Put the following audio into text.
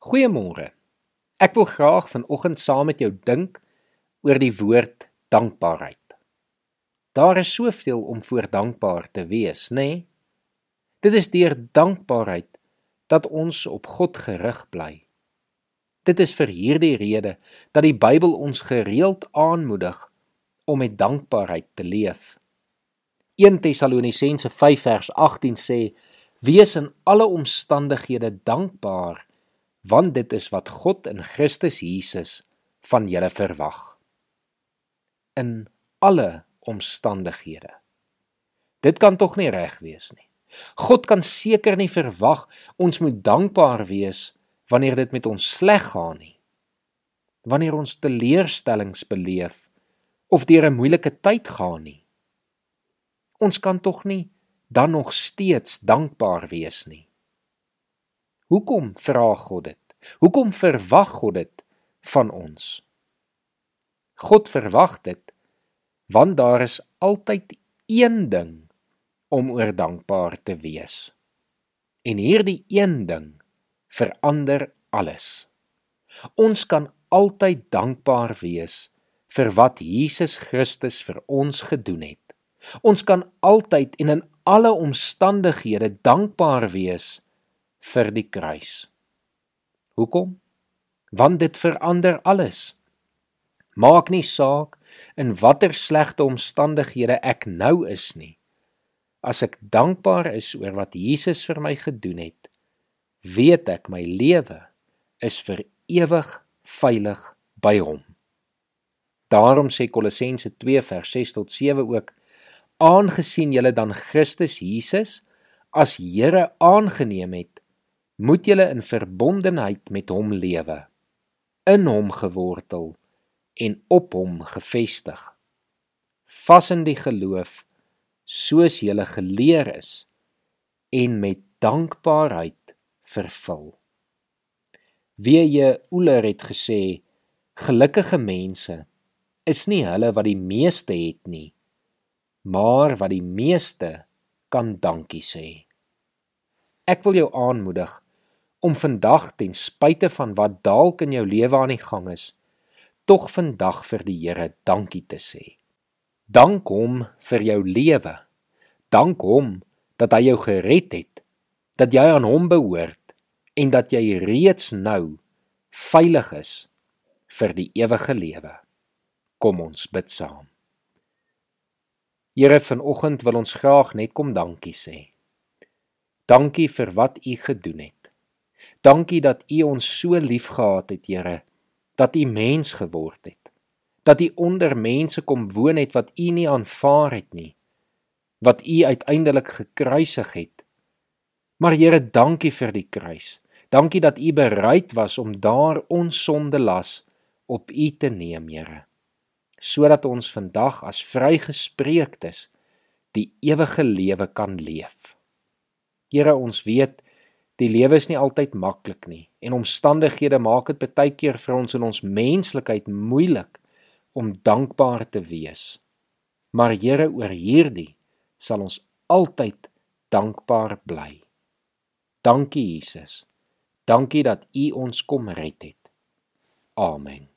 Goeiemôre. Ek wil graag vanoggend saam met jou dink oor die woord dankbaarheid. Daar is soveel om voor dankbaar te wees, nê? Nee? Dit is deur dankbaarheid dat ons op God gerig bly. Dit is vir hierdie rede dat die Bybel ons gereeld aanmoedig om met dankbaarheid te leef. 1 Tessalonisense 5 vers 18 sê: "Wees in alle omstandighede dankbaar." Want dit is wat God in Christus Jesus van julle verwag in alle omstandighede. Dit kan tog nie reg wees nie. God kan seker nie verwag ons moet dankbaar wees wanneer dit met ons sleg gaan nie. Wanneer ons teleurstellings beleef of deur 'n moeilike tyd gaan nie. Ons kan tog nie dan nog steeds dankbaar wees nie. Hoekom vra God dit? Hoekom verwag God dit van ons? God verwag dit want daar is altyd een ding om oor dankbaar te wees. En hierdie een ding verander alles. Ons kan altyd dankbaar wees vir wat Jesus Christus vir ons gedoen het. Ons kan altyd en in alle omstandighede dankbaar wees vir die kruis. Hoekom? Want dit verander alles. Maak nie saak in watter slegte omstandighede ek nou is nie. As ek dankbaar is oor wat Jesus vir my gedoen het, weet ek my lewe is vir ewig veilig by hom. Daarom sê Kolossense 2 vers 6 tot 7 ook: Aangesien julle dan Christus Jesus as Here aangeneem het, moet julle in verbondenheid met hom lewe in hom gewortel en op hom gefestig vas in die geloof soos julle geleer is en met dankbaarheid vervul. Wie jy Uller het gesê gelukkige mense is nie hulle wat die meeste het nie maar wat die meeste kan dankie sê. Ek wil jou aanmoedig om vandag ten spyte van wat dalk in jou lewe aan die gang is, tog vandag vir die Here dankie te sê. Dank hom vir jou lewe. Dank hom dat hy jou gered het, dat jy aan hom behoort en dat jy reeds nou veilig is vir die ewige lewe. Kom ons bid saam. Here vanoggend wil ons graag net kom dankie sê. Dankie vir wat u gedoen het. Dankie dat U ons so liefgehad het, Here, dat U mens geword het. Dat U onder mense kom woon het wat U nie aanvaar het nie. Wat U uiteindelik gekruisig het. Maar Here, dankie vir die kruis. Dankie dat U bereid was om daar ons sonde las op U te neem, Here. Sodat ons vandag as vrygespreektes die ewige lewe kan leef. Here, ons weet Die lewe is nie altyd maklik nie en omstandighede maak dit baie keer vir ons in ons menslikheid moeilik om dankbaar te wees. Maar Here oor hierdie sal ons altyd dankbaar bly. Dankie Jesus. Dankie dat U ons kom red het. Amen.